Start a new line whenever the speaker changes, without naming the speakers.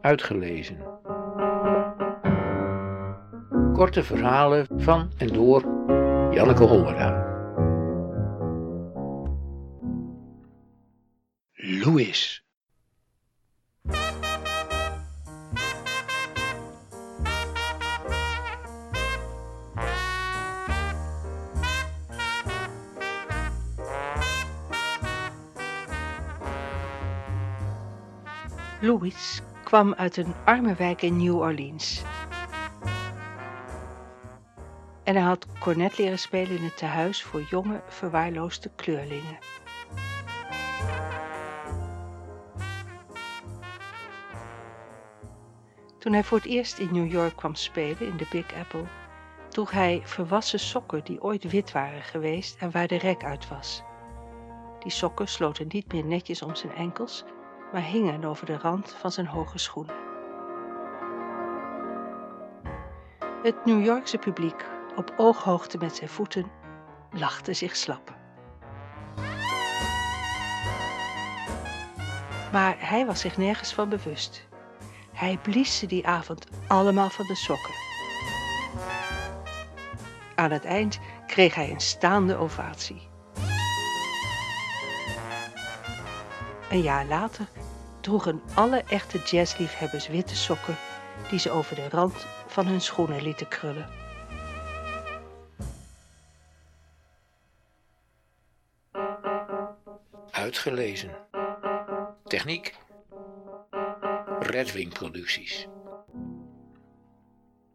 uitgelezen. Korte verhalen van en door Janneke Hollera. Louis.
Louis kwam uit een arme wijk in New Orleans. En hij had cornet leren spelen in het tehuis voor jonge, verwaarloosde kleurlingen. Toen hij voor het eerst in New York kwam spelen in de Big Apple, droeg hij verwassen sokken die ooit wit waren geweest en waar de rek uit was. Die sokken sloten niet meer netjes om zijn enkels, maar hingen over de rand van zijn hoge schoenen. Het New Yorkse publiek, op ooghoogte met zijn voeten, lachte zich slap. Maar hij was zich nergens van bewust. Hij blies ze die avond allemaal van de sokken. Aan het eind kreeg hij een staande ovatie. Een jaar later droegen alle echte jazzliefhebbers witte sokken die ze over de rand van hun schoenen lieten krullen.
Uitgelezen. Techniek. Redwing Producties.